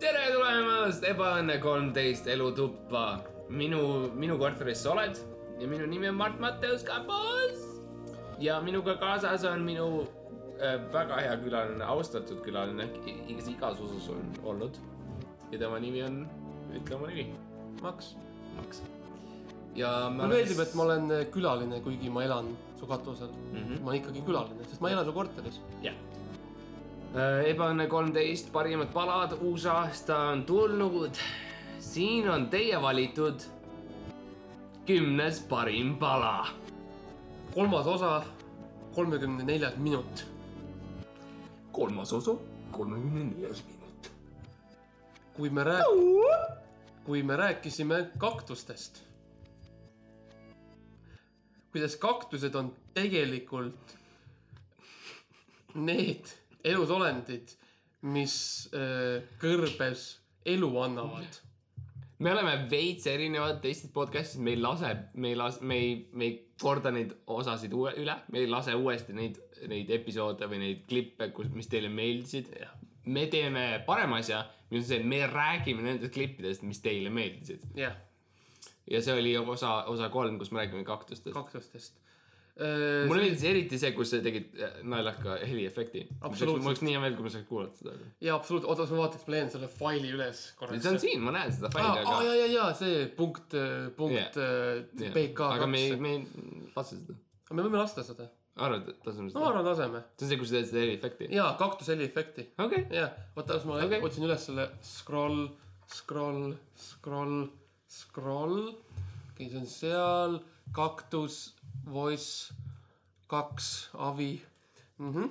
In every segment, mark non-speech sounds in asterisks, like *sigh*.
Tere tulemast Ebaõnne kolmteist elutuppa. minu, minu korteris sa oled ja minu nimi on Mart Matteus Kapos. ja minuga kaasas on minu äh, väga hea külaline, austatud külaline, kes igas usus on olnud. ja tema nimi on, ütle oma nimi, Max. Max. ja mulle meeldib, et ma olen äh, külaline, kuigi ma elan su katusel mm. -hmm. ma olen ikkagi külaline, sest ma ei ela su korteris. jah. Ebaõnne kolmteist, parimad palad, uus aasta on tulnud. siin on teie valitud kümnes parim pala kolmas osa, kolmekümne neljas minut. kolmas osa, kolmekümne neljas minut. kui me rääk-, kui me rääkisime kaktustest. kuidas kaktused on tegelikult need elusolendid, mis äh, kõrbes elu annavad. me oleme veits erinevad teistest podcast'ist, me ei lase, me ei lase, me ei, me ei korda neid osasid uue, üle, me ei lase uuesti neid, neid episoode või neid klippe, kus, mis teile meeldisid. me teeme parema asja, mis on see, et me räägime nendest klippidest, mis teile meeldisid. jah, ja see oli osa, osa kolm, kus me räägime kaktustest. kaktustest. Mulle meeldis eriti see, kus sa tegid äh, naljaka heliefekti. Mul oleks nii hea meel, kui ma saaks kuulata seda. jaa, absoluutselt, oota, ma vaataks, ma leian selle faili üles korraks. see on siin, ma näen seda aa, faili, aga ja, ja, ja see punkt, punkt Jah. yeah. PK aga me me ei lase seda. me võime lasta seda. arvad, et laseme ma seda? arvan, laseme. see on see, kus sa teed seda heliefekti? jaa, kaktuseli efekti. okei. jah, oota, kas ma okay. otsin üles selle scroll, scroll, scroll, scroll. okei, see on seal, kaktus, voice, kaks, avi mm. -hmm.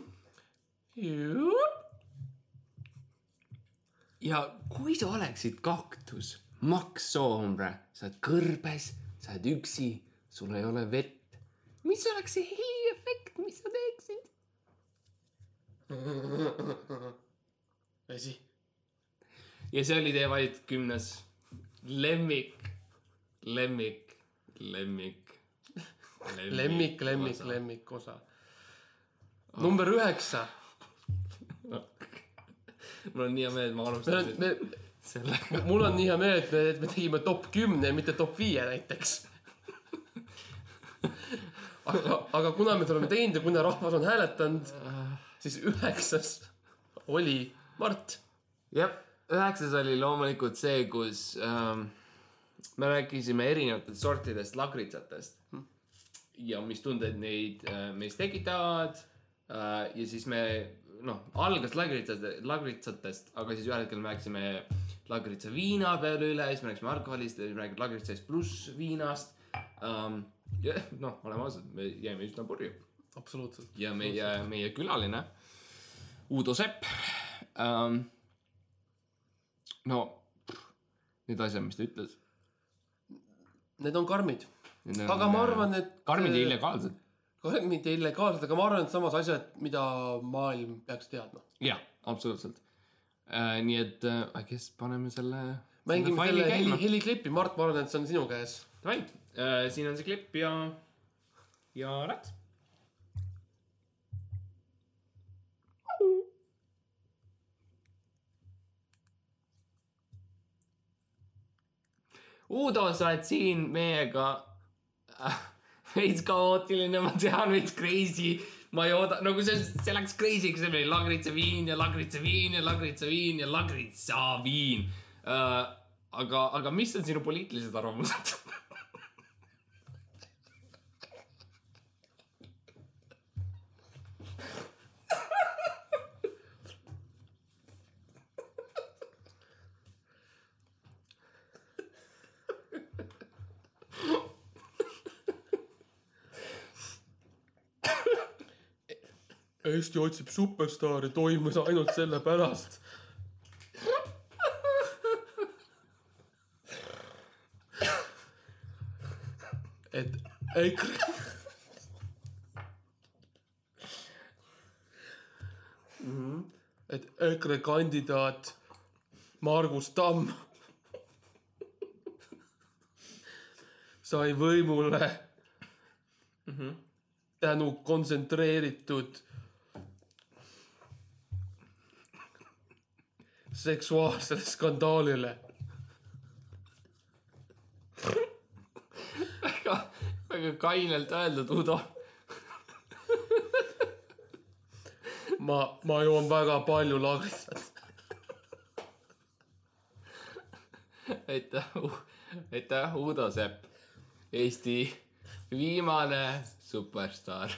ja kui sa oleksid kaktus, Max Soomre, sa oled kõrbes, sa oled üksi, sul ei ole vett. mis oleks see heliefekt, mis sa teeksid? *laughs* vesi. ja see oli teie valitud kümnes lemmik, lemmik, lemmik. lemmik, lemmik, lemmik osa. number üheksa. mul on nii hea meel, et ma me, alustasin me, sellega. mul on nii hea meel, et me, et me tegime top kümne, mitte top viie näiteks. aga, aga kuna me oleme teinud ja kuna rahvas on hääletanud, siis üheksas oli Mart. jah, üheksas oli loomulikult see, kus ähm, me rääkisime erinevatest sortidest lagritsatest ja mis tundeid neid äh, meis tekitavad äh,. ja siis me noh, algas lagritsatest, lagritsatest, aga siis ühel hetkel me rääkisime lagritsa viina peale üle, siis me rääkisime alkoholist, siis me rääkisime lagritsast pluss viinast ähm,. ja noh, oleme ausad, me jäime üsna purju absoluutselt. ja meie, meie külaline Uudo Sepp ähm,. no need asjad, mis ta ütles. Need on karmid. Aga ma arvan, et. karmid ja. illegaalsed. karmid ja illegaalsed, aga ma arvan, et samas asjad, mida maailm peaks teadma. jah, absoluutselt äh,. nii et äh, I guess paneme selle. mängime selle heli, heliklippi, Mart, ma arvan, et see on sinu käes. Davai äh,, siin on see klipp ja, ja läks. Uudo, sa oled siin meiega äh,. *laughs* veits kaootiline, ma tean, veits crazy. ma ei oota, nagu see, see läks crazy'ks, see oli lagritsa viin ja lagritsa viin ja lagritsa viin ja lagritsa viin äh,. aga, aga mis on sinu poliitilised arvamused? *laughs* Eesti otsib superstaari toimus ainult sellepärast. et EKRE. et EKRE kandidaat Margus Tamm sai võimule tänu kontsentreeritud seksuaalsele skandaalile. väga, väga kainelt öeldud, Udo. ma, ma joon väga palju lagritsat. aitäh, aitäh, Udo Sepp. Eesti viimane superstaar.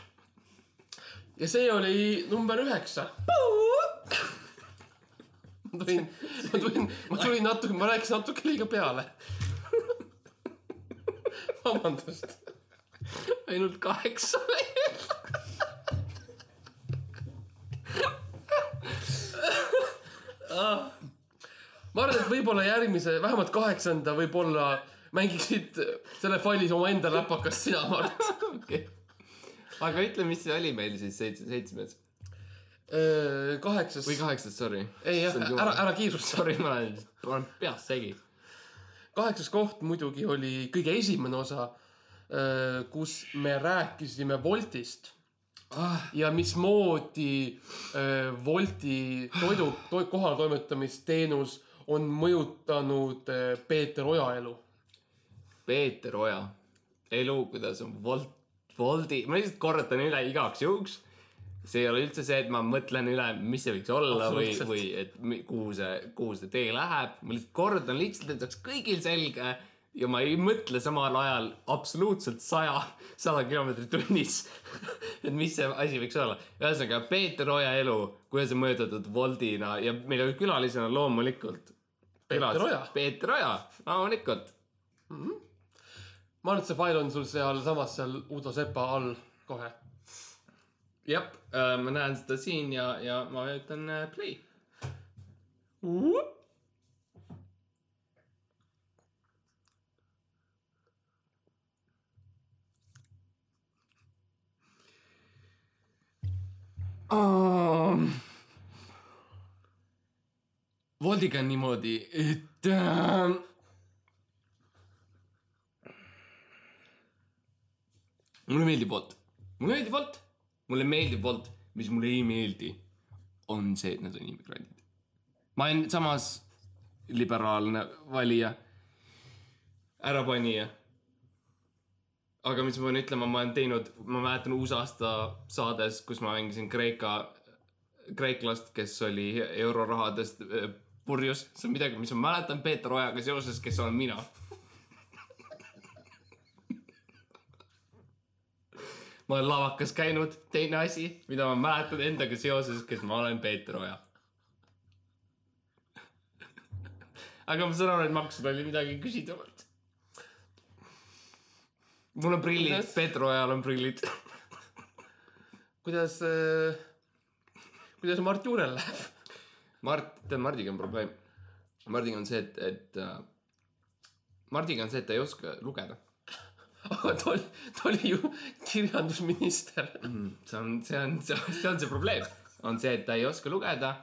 ja see oli number üheksa. Ma tulin, ma tulin, ma tulin natuke, ma rääkisin natuke liiga peale. vabandust. ainult kaheksa veel. ma arvan, et võib-olla järgmise, vähemalt kaheksanda võib-olla mängiksid selle failis omaenda läpakast sina, Mart. okei. aga ütle, mis see oli meil siis seitse, seitsmes kaheksas või. kaheksas, sorry. ei jah, ära, ära kiirusta. Sorry, ma olen, ma olen peast segi. kaheksas koht muidugi oli kõige esimene osa, kus me rääkisime Woltist ah,. ja mismoodi äh, Wolti toidu to, kohaletoimetamisteenus on mõjutanud äh, Peeter Oja elu. Peeter Oja elu, kuidas on Wolt, Woldi, ma lihtsalt korratan üle igaks juhuks. See ei ole üldse see, et ma mõtlen üle, mis see võiks olla või, või et kuhu see, kuhu see tee läheb. ma lihtsalt kordan lihtsalt, et oleks kõigil selge ja ma ei mõtle samal ajal absoluutselt saja, sada kilomeetrit tunnis. *laughs* et mis see asi võiks olla. ühesõnaga Peeter Oja elu, kuidas on mõjutatud Woldina ja meil oli külalisena loomulikult. Peeter Oja. Peeter Oja, loomulikult ma arvan, et see fail on sul sealsamas seal Udo Sepa all kohe. jah, ma näen seda siin ja, ja ma vajutan äh, play. Um, Voldiga on niimoodi, et äh, mulle meeldib Wolt, mulle meeldib Wolt, mulle meeldib Wolt, mis mulle ei meeldi, on see, et nad on immigrandid. ma olen samas liberaalne valija, ärapanija. aga mis ma pean ütlema, ma olen teinud, ma mäletan uusaasta saades, kus ma mängisin Kreeka, kreeklast, kes oli eurorahadest äh, purjus, see on midagi, mis ma mäletan Peeter Ojaga seoses, kes olen mina ma olen lavakas käinud, teine asi, mida ma mäletan endaga seoses, kes ma olen Peeter Oja. aga ma saan aru, et maksud oli midagi küsitavat. mul on prillid Kuidas?, Peeter Ojal on prillid. kuidas äh,, kuidas Mart Juurel läheb? Mart, tead Mardiga on probleem. Mardiga on see, et, et äh, Mardiga on see, et ta ei oska lugeda. Aga ta oli, ta oli ju kirjandusminister. see on, see on, see on see probleem, on see, et ta ei oska lugeda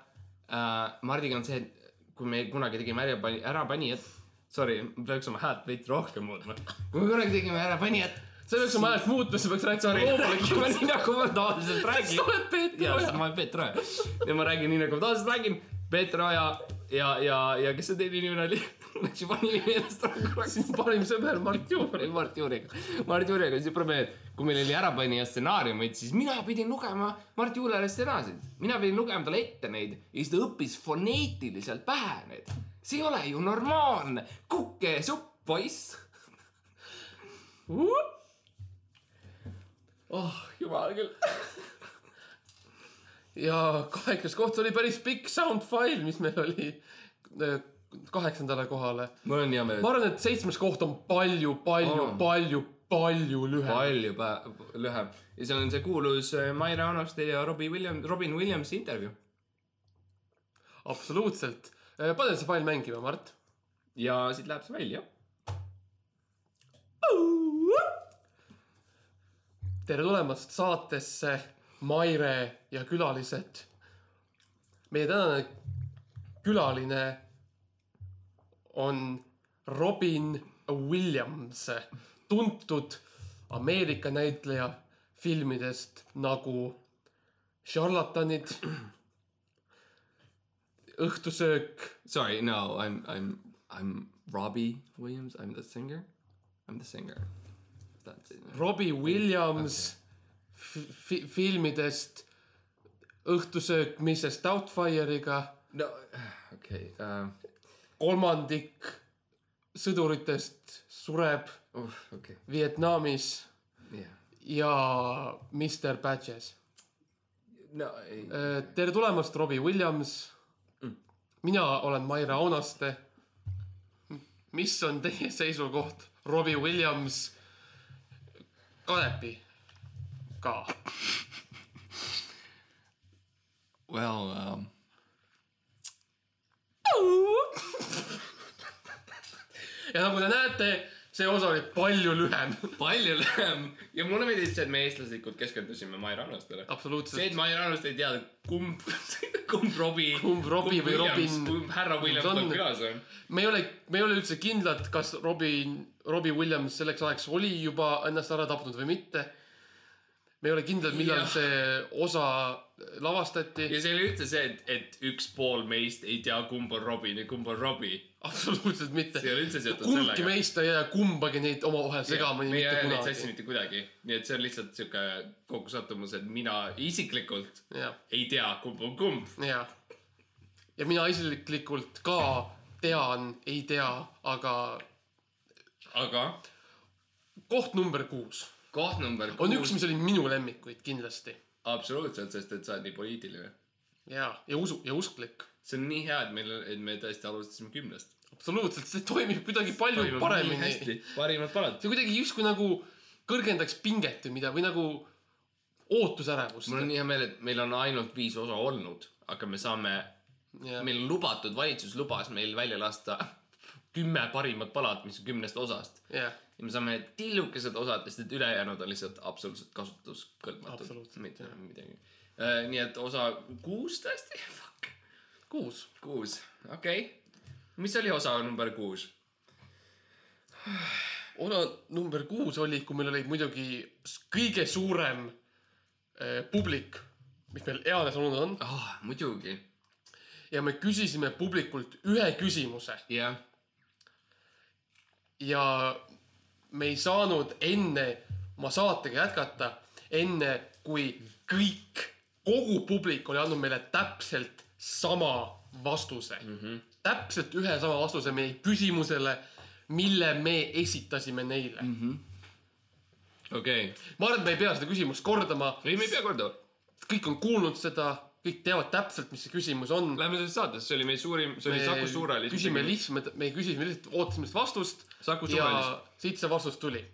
uh,. Mardiga on see, et kui me kunagi tegime ärapani-, ärapanijat, sorry, ma peaks oma häält veidi rohkem muutma. kui me kunagi tegime ärapanijat, sa peaks oma häält muutma, sa peaks rääkima loomulikult. *laughs* nii nagu ma tavaliselt sa räägin. oled Peeter ja Oja. ma olen Peeter Oja ja ma räägin nii nagu ma tavaliselt räägin. Peeter Oja ja, ja, ja kes see teine inimene oli? Nimi meelest ära korraks. sinu parim sõber Mart Juur. Mart Juuriga. Mart Juuriga see probleem, et kui meil oli ärapanija stsenaariumid, siis mina pidin lugema Mart Juulele stsenaariumid. mina pidin lugema talle ette neid ja siis ta õppis foneetiliselt pähe need. see ei ole ju normaalne. kukesupp, poiss. oh, jumal küll. ja kaheksas koht oli päris pikk sound file, mis meil oli äh, kaheksandale kohale. mul on hea meel ma. arvan, et seitsmes koht on palju, palju On., palju, palju lühem. palju lühem ja see on see kuulus äh, Maire Aunaste ja Robbie Williams, Robin Williamsi intervjuu. absoluutselt. pane see fail mängima, Mart. ja siit läheb see välja. tere tulemast saatesse, Maire ja külalised. meie tänane külaline on Robin Williams, tuntud Ameerika näitleja filmidest nagu Šarlatanid, õhtusöök, Sorry, no, I'm I'm I'm Robbie Williams. I'm the singer. I'm the singer. Robbie Williams okay. fi filmidest õhtusöök Mrs Doubtfire'iga, No, okay. Um, kolmandik sõduritest sureb oh, okay. Vietnamis Yeah. ja Mr Badges. No, ei, tere tulemast, Robbie Williams. mina olen Maire Aunaste. mis on teie seisukoht Robbie Williams Kanepi ka? well, um, ja nagu te näete, see osa oli palju lühem. palju lühem ja mulle meeldib see, et me eestlaslikult keskendusime Mai Rannastele. see, absoluutselt. et Mai Rannast ei teadnud, kumb, *laughs* kumb Robbie, Kumb Robbie või Robin kumb härra Williams on. külas on. me ei ole, me ei ole üldse kindlad, kas Robin, Robbie Williams selleks ajaks oli juba ennast ära tapnud või mitte. Me ei ole kindlad, millal Jah. see osa lavastati. ja see oli üldse see, et, et üks pool meist ei tea, kumb on Robin ja kumb on Robbie. absoluutselt mitte see ei ole üldse seotud kumbki sellega. meist ei jää kumbagi neid omavahel segama me ei aja neid sassi mitte kuidagi. nii et see on lihtsalt siuke kokkusattumus, et mina isiklikult jah, ei tea, kumb on kumb. ja. ja mina isiklikult ka tean, ei tea, aga aga koht number kuus koht number on üks, mis oli minu lemmikuid kindlasti. absoluutselt, sest et sa oled nii poliitiline. ja, ja usu ja usklik. see on nii hea, et meil, et me tõesti alustasime kümnest. absoluutselt, see toimib kuidagi palju paremini. parimad palad. see kuidagi justkui nagu kõrgendaks pinget või mida või nagu ootusärevust. mul on nii hea meel, et meil on ainult viis osa olnud, aga me saame, meil on lubatud, valitsus lubas meil välja lasta kümme parimat palat, mis on kümnest osast. ja, ja me saame tillukesed osad, sest et ülejäänud on lihtsalt absoluutselt kasutuskõlbmatud. Mitte jah. midagi. nii et osa kuus tõesti, *laughs* fuck, kuus. kuus, okei okay.. mis oli osa number kuus? osa number kuus oli, kui meil oli muidugi kõige suurem eh, publik, mis meil eales olnud on oh,, muidugi, ja me küsisime publikult ühe küsimuse jah. Ja me ei saanud enne oma saatega jätkata, enne kui kõik, kogu publik oli andnud meile täpselt sama vastuse mm. -hmm. täpselt ühe sama vastuse meie küsimusele, mille me esitasime neile mm. okei okay., ma arvan, et me ei pea seda küsimust kordama, ei, me ei pea kordama. kõik on kuulnud seda, kõik teavad täpselt, mis see küsimus on. Lähme sellest saatest, see oli meie suurim, see oli Saku Suurhallis. küsime lihtsalt, me küsisime lihtsalt, ootasime lihtsalt vastust Saku Suurhallis. siit see vastus tuli.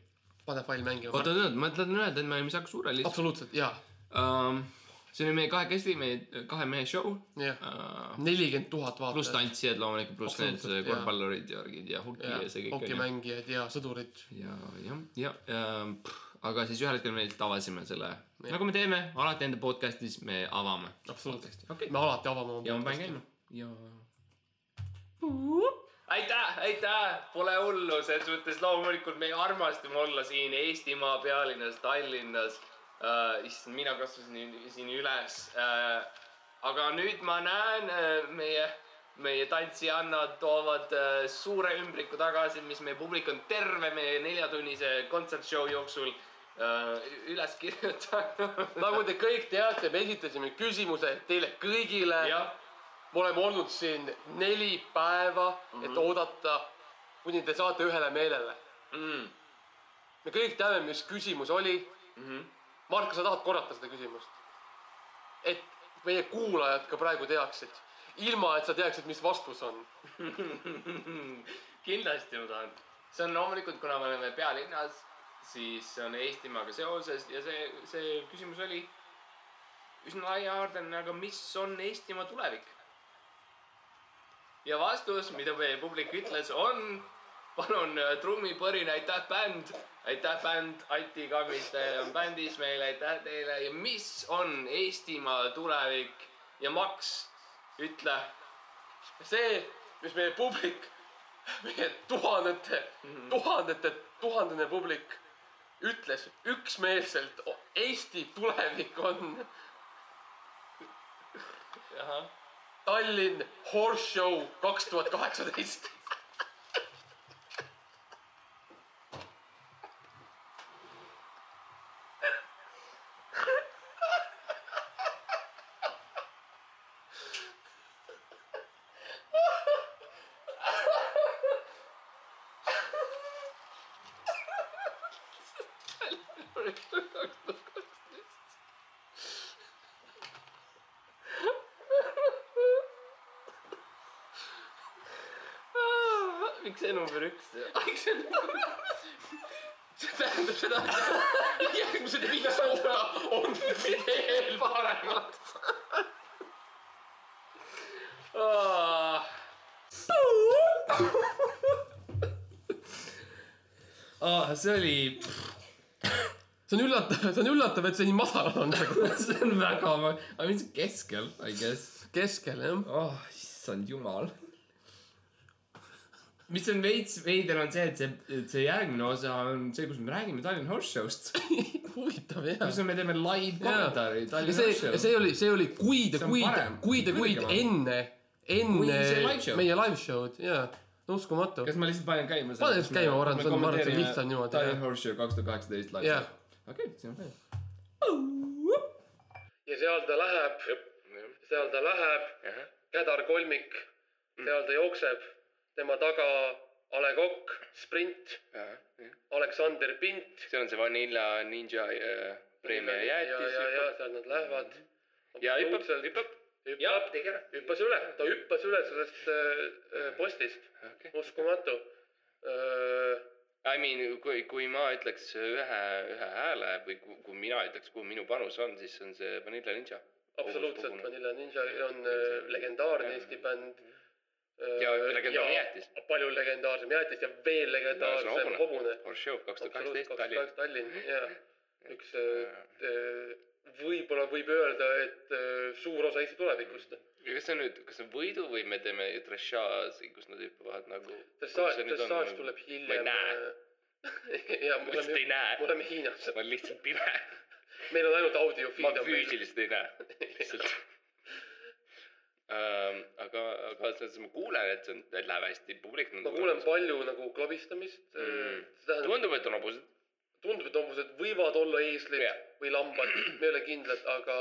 pane fail mängima. oota, oota, ma tahan öelda, et me olime Saku Suurhallis absoluutselt ja, um,. see oli meie kahekesti, meie kahe mehe show jah, uh,. nelikümmend tuhat pluss vaatajat. tantsijad loomulikult, pluss need jaa. korvpallurid ja, ja hoki ja, ja see kõik hokimängijad ja sõdurid. ja, ja, ja, ja, aga siis ühel hetkel me avasime selle, nagu me teeme alati enda podcast'is, me avame. absoluutselt. okei me alati avame ja ma panen käima. ja. aitäh, aitäh, pole hullu, selles mõttes loomulikult me armastame olla siin Eestimaa pealinnas Tallinnas uh,. issand, mina kasvasin siin üles uh,. aga nüüd ma näen uh, meie, meie tantsijannad toovad uh, suure ümbriku tagasi, mis meie publik on terve meie neljatunnise kontsertshow jooksul uh, üles kirjutanud. nagu te kõik teate, me esitasime küsimuse teile kõigile. jah, me oleme olnud siin neli päeva, et Mhm. oodata, kuni te saate ühele meelele. mm. me kõik teame, mis küsimus oli. Mhm. Marko, sa tahad korrata seda küsimust? et meie kuulajad ka praegu teaksid, ilma et sa teaksid, mis vastus on. *laughs* kindlasti ma tahan. see on loomulikult, kuna me oleme pealinnas, siis see on Eestimaaga seoses ja see, see küsimus oli üsna laiahaardeline, aga mis on Eestimaa tulevik? Ja vastus, mida meie publik ütles, on palun äh, trummipõrin, aitäh bänd, aitäh bänd, Ati Kammiste on bändis meil, aitäh teile. Ja mis on Eestimaa tulevik? Ja Max, ütle. See, mis meie publik, meie tuhandete, tuhandete, tuhandene publik ütles üksmeelselt, Eesti tulevik on. Ahah, Tallinn Horse Show kaks tuhat kaheksateist. Miks see number üks? see tähendab seda, et järgmised viis hooga on veel paremad. aa, see oli, see on üllatav, see on üllatav, et see nii madalal on see *laughs* see on väga, aga mis keskel, I guess. keskel jah. oh, issand jumal. Mis on veits veider, on see, et see, see järgmine osa on see, kus me räägime Tallinn Horse Show'st. *laughs* huvitav jah. kus me teeme live kommentaari ja Tallinn see, Horse Show. see oli, see oli kuid ja kuid kuid ja kuid enne, enne live meie live show'd ja uskumatu. kas ma lihtsalt panen käima? Pane lihtsalt käima, ma arvan, see on- ma arvan, et see on lihtsam niimoodi, Tallinn jah. Horse Show kaks tuhat kaheksateist live Jah. show. okei, see on fine. ja seal ta läheb, seal ta läheb, Kädar kolmik, seal ta jookseb, tema taga A Le Coq, sprint, Aleksander Pint. seal on see Vanilla Ninja äh, preemia ja, ja, jäätis. ja seal nad lähevad. ja hüppab, hüppab. ja hüppab, tegi ära. hüppas üle, ta hüppas üle sellest äh, äh, postist, okei. uskumatu äh,. I mean, kui, kui ma ütleks ühe, ühe hääle või kui, kui mina ütleks, kuhu minu panus on, siis on see Vanilla Ninja. absoluutselt, Vanilla Ninja on äh, legendaarne Eesti bänd. Ja legendaarne jäätis.. palju legendaarsem jäätis ja veel legendaarsem hobune. hobune. Show kaks tuhat kaheksateist Tallinn. Tallinn. Tallinn, jaa. üks äh, võib-olla võib öelda, et äh, suur osa Eesti tulevikust. ja kas see on nüüd, kas see on võidu või me teeme dressaaži, kus nad hüppavad nagu. dressaaž, dressaaž tuleb ma ei hiljem. näe, *laughs* ma lihtsalt ei näe me. oleme Hiinas. ma olen lihtsalt pime. meil on ainult ma audiofiid. füüsiliselt ei näe, *laughs* lihtsalt. aga, aga selles mõttes ma kuulen, et see on, et läheb hästi, publik. ma kuulen palju nagu klobistamist Mm. tundub, et on hobused. tundub, et hobused võivad olla eeslid Jah. või lambad, me ei ole kindlad, aga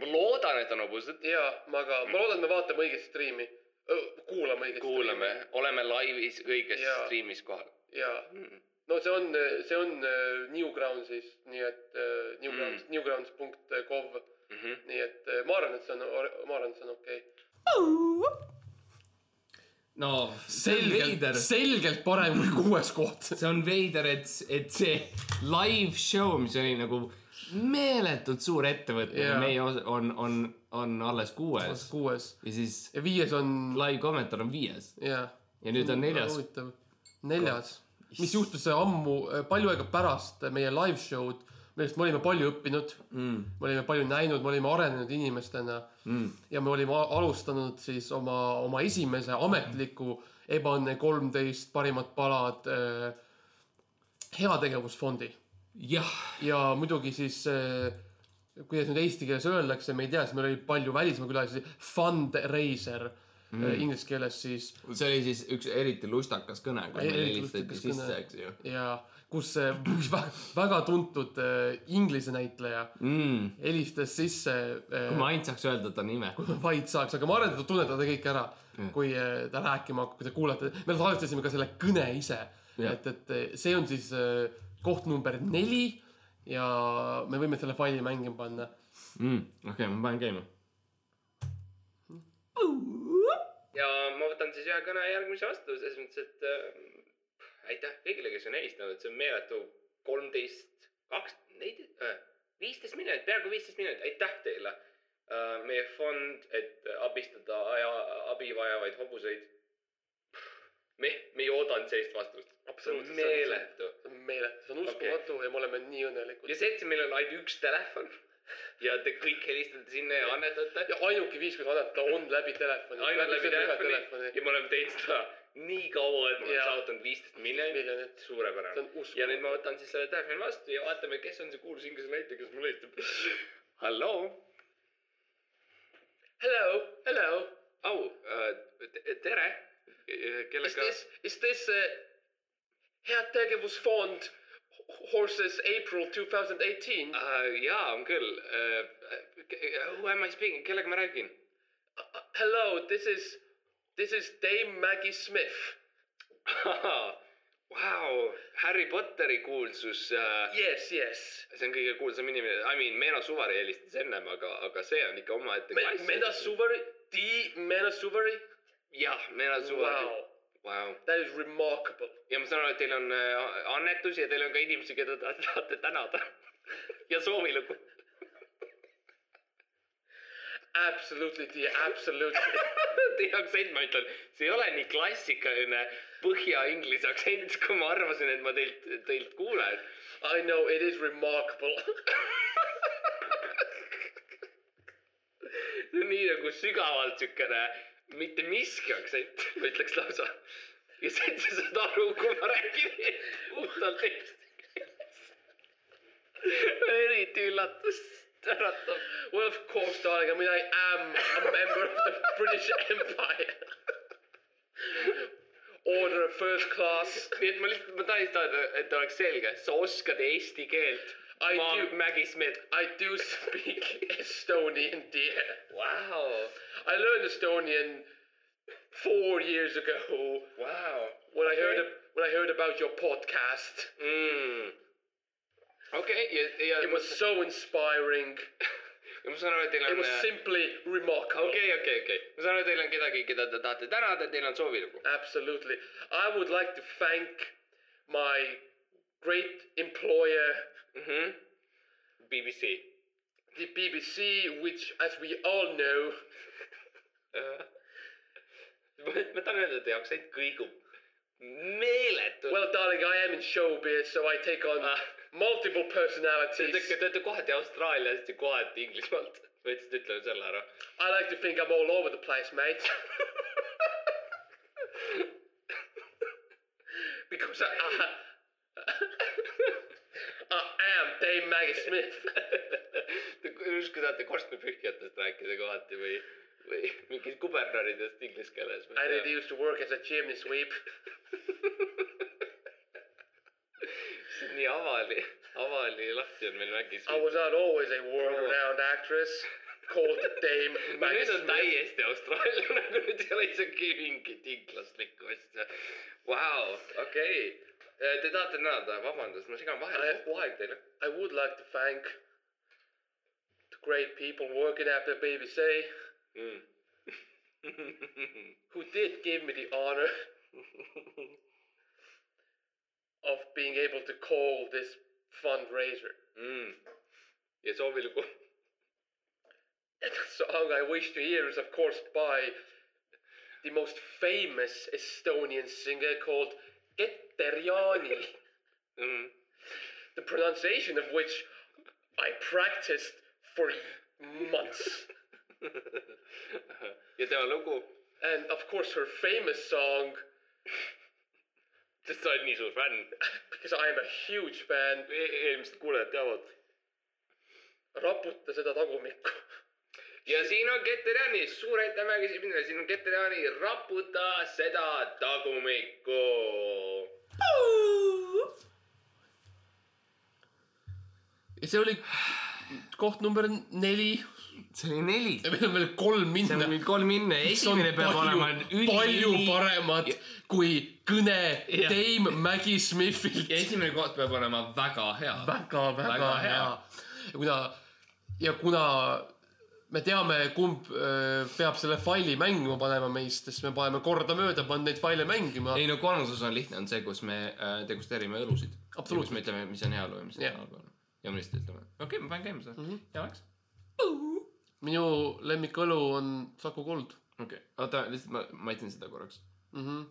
ma loodan, et on hobused. jaa, ma ka, ma loodan, et me vaatame õiget striimi. kuulame õiget kuulame, oleme laivis õiges Jaa. striimis kohal. jaa, no see on, see on äh, Newgroundsis, nii et äh, Newgrounds mm., newgrounds.gov, Mhm. nii et äh, ma arvan, et see on, ma arvan, et see on okei okay.. no veider, selgelt parem kui kuues koht. see on veider, et, et see live show, mis oli nagu meeletult suur ettevõte Jaa. yeah., meie os- on, on, on alles kuues kuues ja siis ja viies on, live kommentaar on viies jaa. ja nüüd on neljas. huvitav, neljas, mis juhtus ammu, palju aega pärast meie live show'd, millest me olime palju õppinud mm.. me olime palju näinud, me olime arenenud inimestena Mm. ja me olime alustanud siis oma, oma esimese ametliku Ebaõnne kolmteist parimad palad äh, heategevusfondi jah, ja muidugi siis äh, kuidas nüüd eesti keeles öeldakse, me ei tea, siis meil oli palju välismaa külalisi, fundraiser mm. Inglise keeles siis see oli siis üks eriti lustakas kõne, kus meil helistati sisse, eks ju ja kus äh, väga, väga tuntud äh, inglise näitleja mm.. helistas sisse äh, kui ma ainult saaks öelda ta nime. kui ma vaid saaks, aga ma arvan, et te tunnete ta kõik ära, kui äh, ta rääkima hakkab, kui te kuulete, me salvestasime ka selle kõne ise. Jah. et, et äh, see on siis äh, koht number neli ja me võime selle faili mängima panna. mm.. okei okay,, ma panen käima. Ja ma võtan siis ühe kõne järgmise vastu, selles mõttes, et äh, aitäh kõigile, kes on helistanud, see on meeletu kolmteist, kaks, neid, viisteist minutit, peaaegu viisteist minutit, aitäh teile äh,. meie fond, et abistada aja, abi vajavaid hobuseid. me, me ei oodanud sellist vastust. Absoluutselt, meeletu. see on meeletu, see on uskumatu okay. ja me oleme nii õnnelikud ja. see, et meil on ainult üks telefon ja te kõik helistate sinna ja annetate. ja ainuke viis, kuidas anneta, on läbi telefoni. ainult läbi telefoni ja me oleme teinud seda nii kaua, et me oleme saavutanud viisteist miljonit. suurepärane ja nüüd ma võtan siis selle telefoni vastu ja vaatame, kes on see kuulus inglise näitleja, kes mulle helistab. halloo, Hello, hello, au uh,, tere. Is kellega? this, is this uh, heategevusfond Horses April 2018? Uh, jaa, on küll uh,. Who am I speaking, kellega ma räägin? Uh, hello, this is, this is Dame Maggie Smith. *laughs* Vau, Harry Potteri kuulsus uh,. Yes, yes. see on kõige kuulsam inimene, I mean, Meeno Suvari helistas ennem, aga, aga see on ikka omaette Me, Mena Suvari? The Mena Suvari? jah, Meeno Suvari Wow. wow.. That is remarkable. ja ma saan aru, et teil on äh, annetusi ja teil on ka inimesi, keda te *laughs* tahate tänada ja soovilugu. Absolutely, dear, absolutely. *laughs* Teie aktsent, ma ütlen, see ei ole nii klassikaline põhja-inglise aktsent, kui ma arvasin, et ma teilt, teilt kuulen. I know it is remarkable. *laughs* see on nii nagu sügavalt siukene mitte miski aktsent, ma ütleks lausa. ja sa ei saad aru, kui ma räägin *laughs* puhtalt eesti keeles. *laughs* eriti üllatust äratav. Well, of course, darling. I mean, I am a member of the British Empire. Order of first class. nii et ma lihtsalt, ma tahan lihtsalt, et oleks selge, sa oskad eesti keelt. I ma do., Maggie Smith. I do *laughs* speak Estonian, dear. Wow., I learned Estonian four years ago Wow.. when I heard when I heard about your podcast. mm.. okei, ja, ja It was so inspiring. ma saan aru, et teil It on. was simply remarkable. okei, okei, okei, ma saan aru, teil on kedagi, keda te tahate tänada, teil on soovilugu. Absolutely. I would like to thank my great employer, mhmh. BBC. the BBC, which, as we all know, *laughs* ma ma tahan öelda, et teie aktsent kõigub meeletult. well, darling, I am in showbiz, so I take on Ah. multiple personalities. te olete kohati Austraaliast ja kohati Inglismaalt. võtsid, ütleme selle ära. I like to think I'm all over the place, mate. *laughs* because I, I, I am Dame Maggie Smith. Justkui tahate korstnapühkijatest rääkida kohati või, või mingist kuberneridest inglise keeles. I did used to work as a chimney sweep. *laughs* nii avali, avali lahti on meil mägis. I was not always a world-renowned actress called Dame *laughs* no Maggie nüüd on Smith. täiesti Austraalia, nagu nüüd ei ole isegi mingit inglaslikku asja. Vau, okei. Te tahate tänada, vabandust, ma segan vahele I- kogu aeg teile. I would like to thank the great people working at the BBC Mm. who did give me the honor of being able to call this fundraiser. mm. ja soovilugu. And the song I wish to hear is, of course, by the most famous Estonian singer called Geteriani, Mm. the pronunciation of which I practiced for months. *laughs* ja tema lugu, And of course, her famous song, sest sa oled nii suur fänn. because I am a huge fan, eelmised kuulajad teavad. Raputa seda tagumikku. Ja siin on Keteriani, suur aitäh väga esimene, siin on Keteriani Raputa seda tagumikku. ja see oli koht number neli see oli neli. ja meil on veel kolm see minna on nüüd kolm minna, esimene peab palju, olema üli, palju paremad kui kõne Jah. Dame Maggie Smithilt ja. esimene koht peab olema väga hea. väga, väga Väga hea hea.. ja kuna, ja kuna me teame, kumb öö, peab selle faili mängima panema meist, siis me paneme kordamööda, paneme neid faile mängima. ei no kolmas osa on lihtne, on see, kus me äh, degusteerime õlusid. Absoluutselt. me ütleme, mis on hea õlu ja mis on Jah. halb õlu. ja me lihtsalt ütleme, okei okay,, ma panen käima seda mm. -hmm. hea oleks. minu lemmikõlu on Saku Kuld okei okay., oota, lihtsalt ma maitsen seda korraks. mm. -hmm.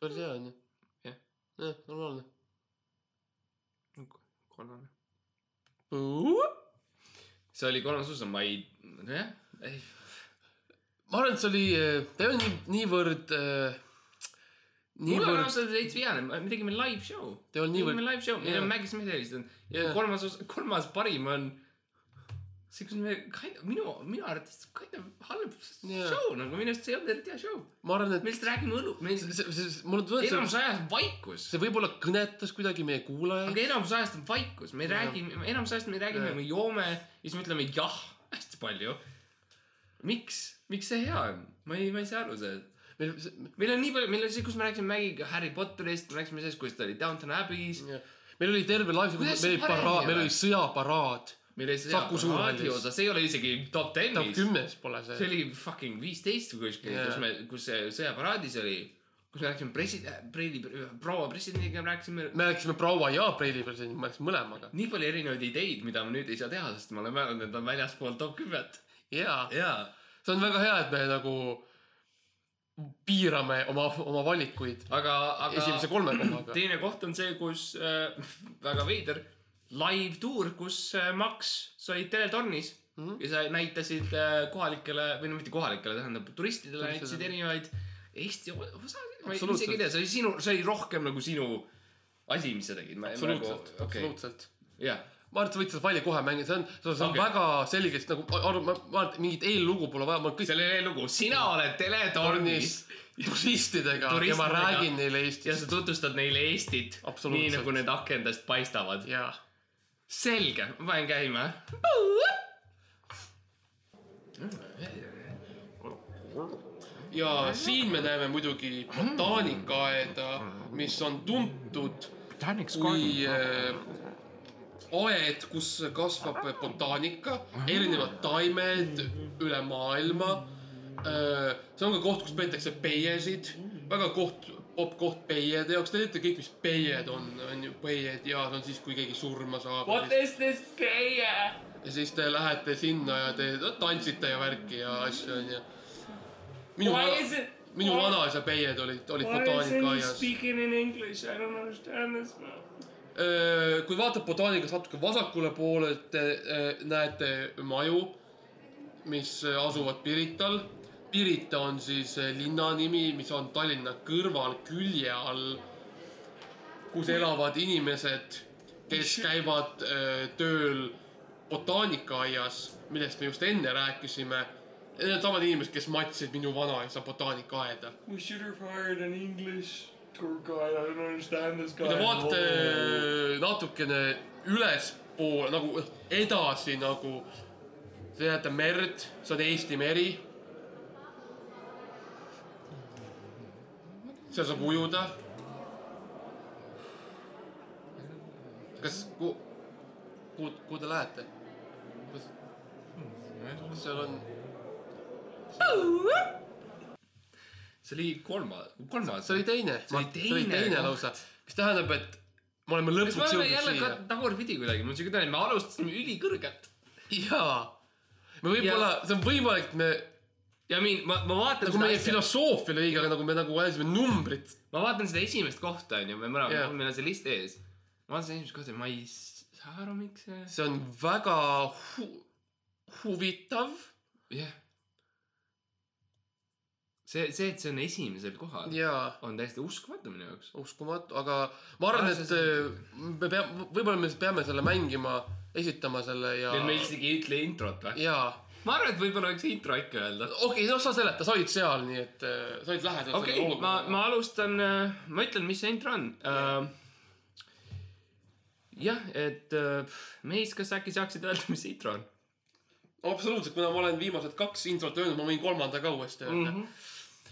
päris hea onju. Jah. jah, normaalne. kolmane. see oli kolmas osa, ma ei, nojah, ei. ma arvan, et see oli, ta ei olnud nii, niivõrd äh,, mul on niivõrd, ausalt veits vihane, me tegime live show. olnud tegime niivõrd, live show, meil on Maggie Smith helistanud ja kolmas osa, kolmas parim on see, kus me, minu, minu arvates kind of halb Jaa. show nagu minu arust see ei olnud eriti hea show. ma arvan, et me lihtsalt räägime õlu, me see, see, see, enamus see, ajast on vaikus. see võib-olla kõnetas kuidagi meie kuulajaid. aga enamus ajast on vaikus, me ei Jaa. räägi, enamus ajast me räägime, Jaa. me joome ja siis me ütleme jah hästi palju. miks, miks see hea on? ma ei, ma ei saa aru sellest. meil, meil on nii palju, meil oli see, kus me rääkisime Mägiga Harry Potterist, me rääkisime sellest, kuidas ta oli Downton Abbey's. meil oli terve live, meil oli see paraad, ei meil oli sõjaparaad. Meil oli see Saku Suurhallis. osa, see ei ole isegi top top tenis. kümnes pole see see. oli fucking viisteist või kuskil Jaa. kus me, kus see sõjaparaadis oli, kus me rääkisime president, preili, proua presidendiga rääkisime. me rääkisime proua ja Preili presidendi, me rääkisime mõlemaga. nii palju erinevaid ideid, mida ma nüüd ei saa teha, sest ma olen mõelnud, et on väljaspool top kümmet. jaa, jaa. see on väga hea, et me nagu piirame oma, oma valikuid aga, aga esimese kolme kohaga. teine koht on see, kus äh, *laughs* väga veider live tuur, kus äh, Max, sa olid teletornis mm. -hmm. ja sa näitasid äh, kohalikele või no mitte kohalikele, tähendab turistidele Turistidele. näitasid erinevaid Eesti osasid. ma ei- isegi ei tea, see oli sinu, see oli rohkem nagu sinu asi, mis sa tegid. absoluutselt, absoluutselt. jah, ma arvan, et sa võid seda palli kohe mängida, see on, see on okay. väga selgesti nagu, ma, arvan, et mingit eellugu pole vaja, ma olen kõik see oli eellugu, sina oled teletornis turistidega, ja ma räägin neile ja Eestist. sa tutvustad neile Eestit nii nagu need akendest paistavad. jaa. selge, ma panen käima. ja siin me näeme muidugi botaanikaaeda, mis on tuntud kui äh, aed, kus kasvab botaanika, erinevad taimed üle maailma äh,. see on ka koht, kus peetakse peiesid, väga koht, popp koht peiede jaoks, te teate kõik, mis peied on, on ju, peied ja see on siis, kui keegi surma saab. What is this peie? ja siis te lähete sinna ja te no, tantsite ja värki ja asju onju. minu Why vana minu vanaisa peied olid, olid why botaanikaaias. speaking in english, I don't understand this man. kui vaatate botaanikas natuke vasakule poole, te näete maju, mis asuvad Pirital. Pirita on siis öö, linna nimi, mis on Tallinna kõrval külje all, kus elavad inimesed, kes käivad öö, tööl botaanikaaias, millest me just enne rääkisime. Need on samad inimesed, kes matsisid minu vanaisa botaanikaaeda. We should have hired an english tour guide, I don't understand this kui te vaatate natukene ülespoole nagu edasi nagu, te näete merd, see on Eesti meri. Seal saab ujuda. kas, kuhu, kuhu, kuhu te lähete? kas, kas seal on, see oli kolmas, kolmas. see oli teine, See oli see oli teine teine lausa, mis tähendab, et me oleme lõpuks jõudnud jälle ka siia. tagurpidi kuidagi, mul on siuke tunne, et me alustasime ülikõrgelt. jaa, me võib-olla, see on võimalik, me ja min-, ma, ma vaatan nagu meie filosoofia õige, aga nagu me nagu ajasime numbrit. ma vaatan seda esimest kohta onju, me mõlemad Jaa. yeah., meil on see list ees. ma vaatan seda esimest kohta ja ma ei saa aru, miks see. see on väga hu huvitav jah yeah.. see, see, et see on esimesel kohal ja on täiesti uskumatu minu jaoks. uskumatu, aga ma arvan, et see- äh, me peame, võib-olla me peame selle mängima, esitama selle ja me isegi ei ütle introt või? ja ma arvan, et võib-olla võiks intro ikka öelda. okei okay,, no sa seleta, sa olid seal, nii et äh, sa olid lähedal okei okay,, ma, ma alustan, ma ütlen, mis see intro on uh,. jah, et uh, mees, kas äkki saaksid öelda, mis see intro on absoluutselt, kuna ma olen viimased kaks introt öelnud, ma võin kolmanda ka uuesti öelda mm. mm? -hmm.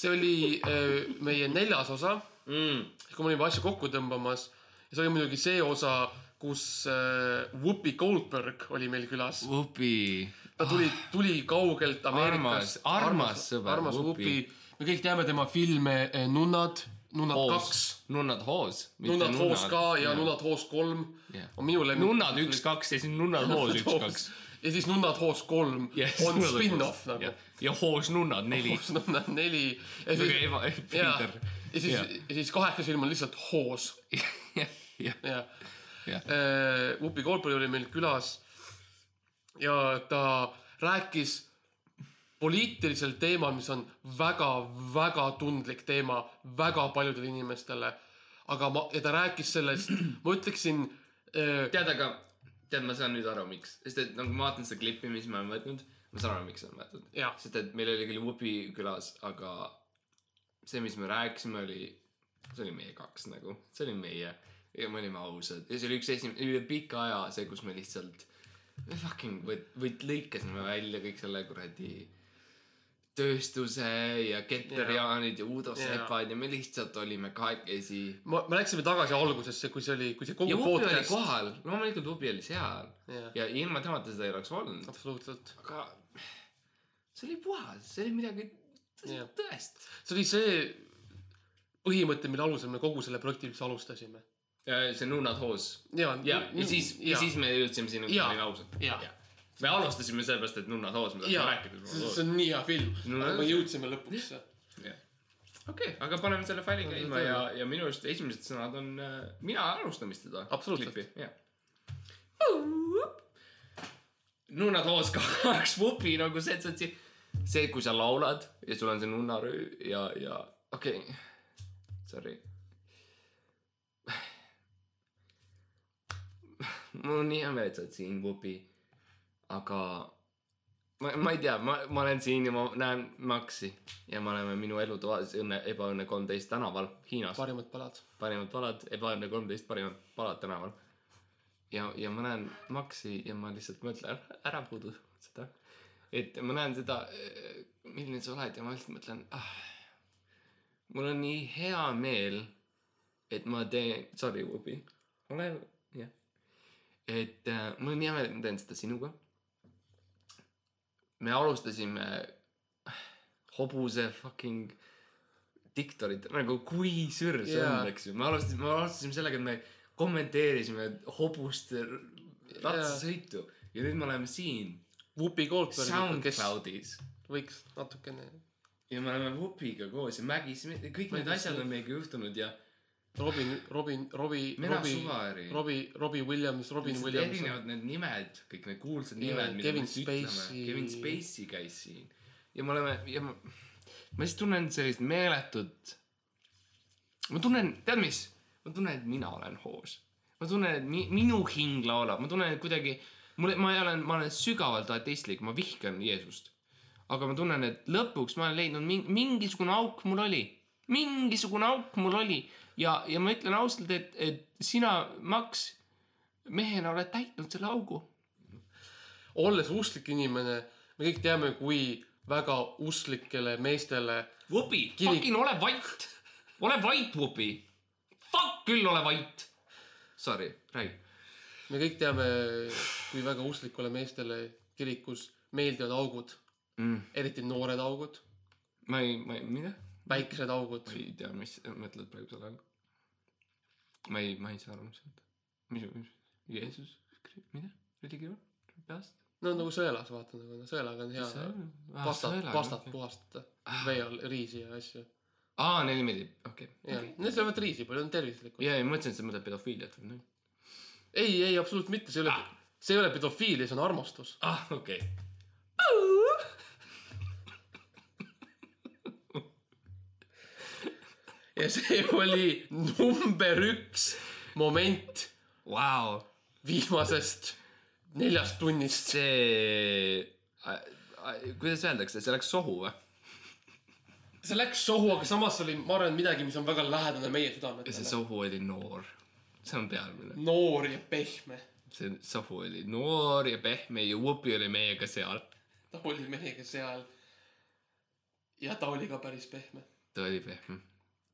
see oli äh, meie neljas osa -hmm. kui me olime asju kokku tõmbamas ja see oli muidugi see osa, kus äh, Whoopi Goldberg oli meil külas. Whoopi. ta tuli, tuli kaugelt Ameerikast. Armas- armas sõber, armas Whoopi. Me kõik teame tema filme eh, Nunnad, Nunnad kaks, nunnad hoos. Nunnad hoos ka ja Nunnad hoos kolm Jah. on minu lemmik. nunnad üks, kaks ja siis nunnad hoos üks, kaks. ja siis Nunnad hoos kolm Yes, on spin-off nagu ja,. ja hoos nunnad neli. hoos Nunnad neli. ja väga siis, eba, ja ja siis, ja siis kaheksas film on lihtsalt hoos *laughs* jah, jah, jah. Whoopi Goldberg oli meil külas ja ta rääkis poliitilisel teemal, mis on väga-väga tundlik teema väga paljudele inimestele. aga ma, ja ta rääkis sellest, *clears throat* ma ütleksin äh, tead, aga tead, ma saan nüüd aru, miks, sest et nagu ma vaatan seda klippi, mis me oleme võtnud, ma saan aru, miks on võetud. Sest et meil oli küll Whoopi külas, aga see, mis me rääkisime, oli, see oli meie kaks nagu, see oli meie ja me olime ausad ja see oli üks esimene, üle pika aja see, kus me lihtsalt me fucking võt-, võt-, lõikasime välja kõik selle kuradi tööstuse ja Keter-Jaanid ja Uudo. Sepad ja me lihtsalt olime kahekesi me me läksime tagasi algusesse, kui see oli, kui see kogu ja Whoopi oli podcast. kohal, loomulikult Whoopi oli seal jah, ja ilma temata seda ei oleks olnud, absoluutselt. aga see oli puhas, see oli midagi tõest. see oli see põhimõte, mille alusel me kogu selle projekti üldse alustasime. See Nunnad hoos ja, ja, ja siis, ja siis me jõudsime sinna, kus me olime ausad. Me alustasime sellepärast, et Nunnad hoos, me tahtsime rääkida see on nii hea film aga me jõudsime lõpuks. okei, aga paneme selle faili käima ja, ja minu arust esimesed sõnad on, mina alustan vist seda. Absoluutselt. jah. nunnad hoos kaks *laughs* vupi nagu see, et sa oled siin, see, kui sa laulad ja sul on see nunnaröö ja, ja okei okay., sorry. Mul on nii meel, et sa oled siin, Vupi. aga ma, ma ei tea, ma, ma olen siin ja ma näen Maxi ja me oleme minu elutoas Õnne, Ebaõnne kolmteist tänaval Hiinas. parimad palad. parimad palad, Ebaõnne kolmteist parimad palad tänaval. ja, ja ma näen Maxi ja ma lihtsalt mõtlen, ära puudu seda. et ma näen seda, milline sa oled ja ma lihtsalt mõtlen ah,. mul on nii hea meel, et ma teen, sorry, Vubi, ole, jah. Et äh, mul on hea meel, et ma teen seda sinuga. me alustasime hobuse fucking diktorit, nagu kui sür see Jaa. on, eks ju, me alustasime, me alustasime sellega, et me kommenteerisime hobuste ratsasõitu ja nüüd me oleme siin Whoopi Goldberg, kes SoundCloudis võiks natukene, ja me oleme Whoopiga koos ja Mägis, kõik need asjad on meiega juhtunud ja Robin, Robin, Robbie, Robbie, Robbie, Robbie Williams, Robin Lihtsalt Williams. erinevad need nimed, kõik need kuulsad nimed, mida Kevin me siis ütleme Spacey.. Kevin Spacey käis siin ja me oleme ja ma, ma lihtsalt tunnen sellist meeletut. ma tunnen, tead mis, ma tunnen, et mina olen hoos. ma tunnen, et mi, minu hing laulab, ma tunnen, et kuidagi mul, ma olen, ma olen sügavalt ateistlik, ma vihkan Jeesust. aga ma tunnen, et lõpuks ma olen leidnud mingi, mingisugune auk mul oli, mingisugune auk mul oli ja, ja ma ütlen ausalt, et, et sina, Max, mehena oled täitnud selle augu. olles usklik inimene, me kõik teame, kui väga usklikele meestele Vupi, Kirik- fucking ole vait, ole vait, Vupi. Fuck küll, ole vait. Sorry, räägi. me kõik teame, kui väga usklikule meestele kirikus meeldivad augud, mm.. eriti noored augud, ma ei, ma ei, mida? Väiksed augud ma. ei tea, mis sa mõtled praegu selle all. ma ei, ma ei saa aru, mis sa mõtled. mis, mis, Jeesus, mida, religioon, peast? no nagu sõelas, vaata nagu sõelaga on hea pastat, pastat puhastada, vee all riisi ja asju. aa, neile meeldib, okei ja, need söövad riisi palju, on tervislikud. ja, ja ma mõtlesin, et sa mõtled pedofiiliat või noh. ei, ei absoluutselt mitte, see ei ole Ah., see ei ole pedofiilia, see on armastus. ah, okei okay.. Ja see oli number üks moment Vau, viimasest neljast tunnist. see, kuidas öeldakse, see läks sohu või? see läks sohu, aga samas oli, ma arvan, midagi, mis on väga lähedane meie ja see südametele. sohu oli noor. see on pealmine. noor ja pehme. see sohu oli noor ja pehme ja Whoopi oli meiega seal. ta oli meiega seal. ja ta oli ka päris pehme. ta oli pehme.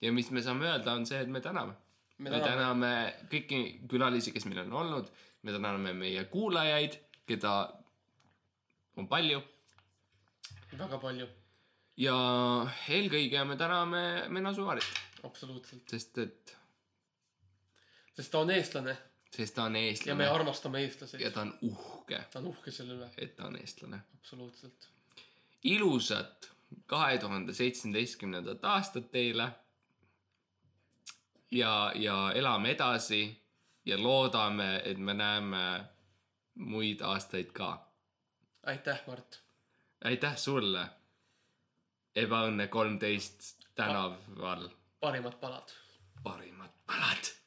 Ja mis me saame öelda, on see, et me täname. me me täname, kõiki külalisi, kes meil on olnud. me täname meie kuulajaid, keda on palju väga palju, ja eelkõige me täname Mena Suvarit, absoluutselt, sest et, sest ta on eestlane sest ta on ja me eestlane armastame eestlasi ja. ta on uhke, ta on uhke selle üle, et ta on eestlane. absoluutselt. ilusat kahe tuhande seitsmeteistkümnendat aastat teile. ja, ja elame edasi ja loodame, et me näeme muid aastaid ka. aitäh, Mart. aitäh sulle. ebaõnne kolmteist tänaval, parimad palad. parimad palad